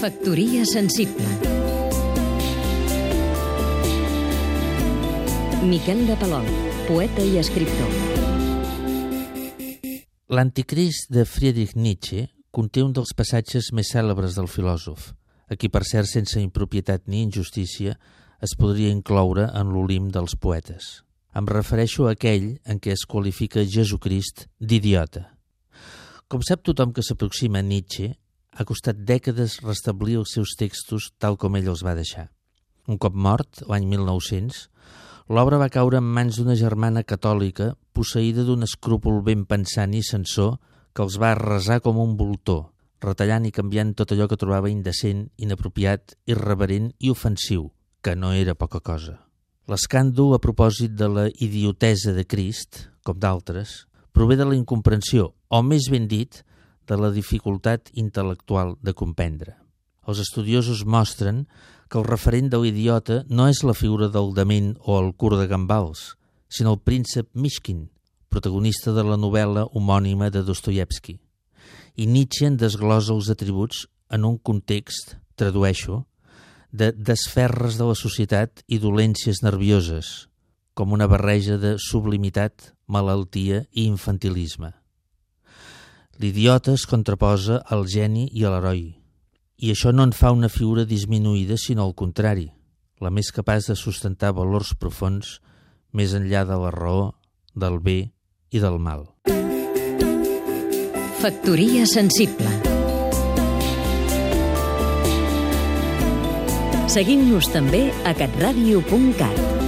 Factoria sensible Miquel de Palol, poeta i escriptor L'Anticrist de Friedrich Nietzsche conté un dels passatges més cèlebres del filòsof, a qui per cert sense impropietat ni injustícia es podria incloure en l'olim dels poetes. Em refereixo a aquell en què es qualifica Jesucrist d'idiota. Com sap tothom que s'aproxima a Nietzsche, ha costat dècades restablir els seus textos tal com ell els va deixar. Un cop mort, l'any 1900, l'obra va caure en mans d'una germana catòlica posseïda d'un escrúpol ben pensant i censor que els va arrasar com un voltor, retallant i canviant tot allò que trobava indecent, inapropiat, irreverent i ofensiu, que no era poca cosa. L'escàndol a propòsit de la idiotesa de Crist, com d'altres, prové de la incomprensió, o més ben dit, de la dificultat intel·lectual de comprendre. Els estudiosos mostren que el referent de l'idiota no és la figura del dement o el cur de gambals, sinó el príncep Mishkin, protagonista de la novel·la homònima de Dostoyevsky. I Nietzsche en desglosa els atributs en un context, tradueixo, de desferres de la societat i dolències nervioses, com una barreja de sublimitat, malaltia i infantilisme. L'idiota es contraposa al geni i a l'heroi, i això no en fa una figura disminuïda, sinó al contrari, la més capaç de sustentar valors profons més enllà de la raó, del bé i del mal. Factoria sensible Seguim-nos també a catradio.cat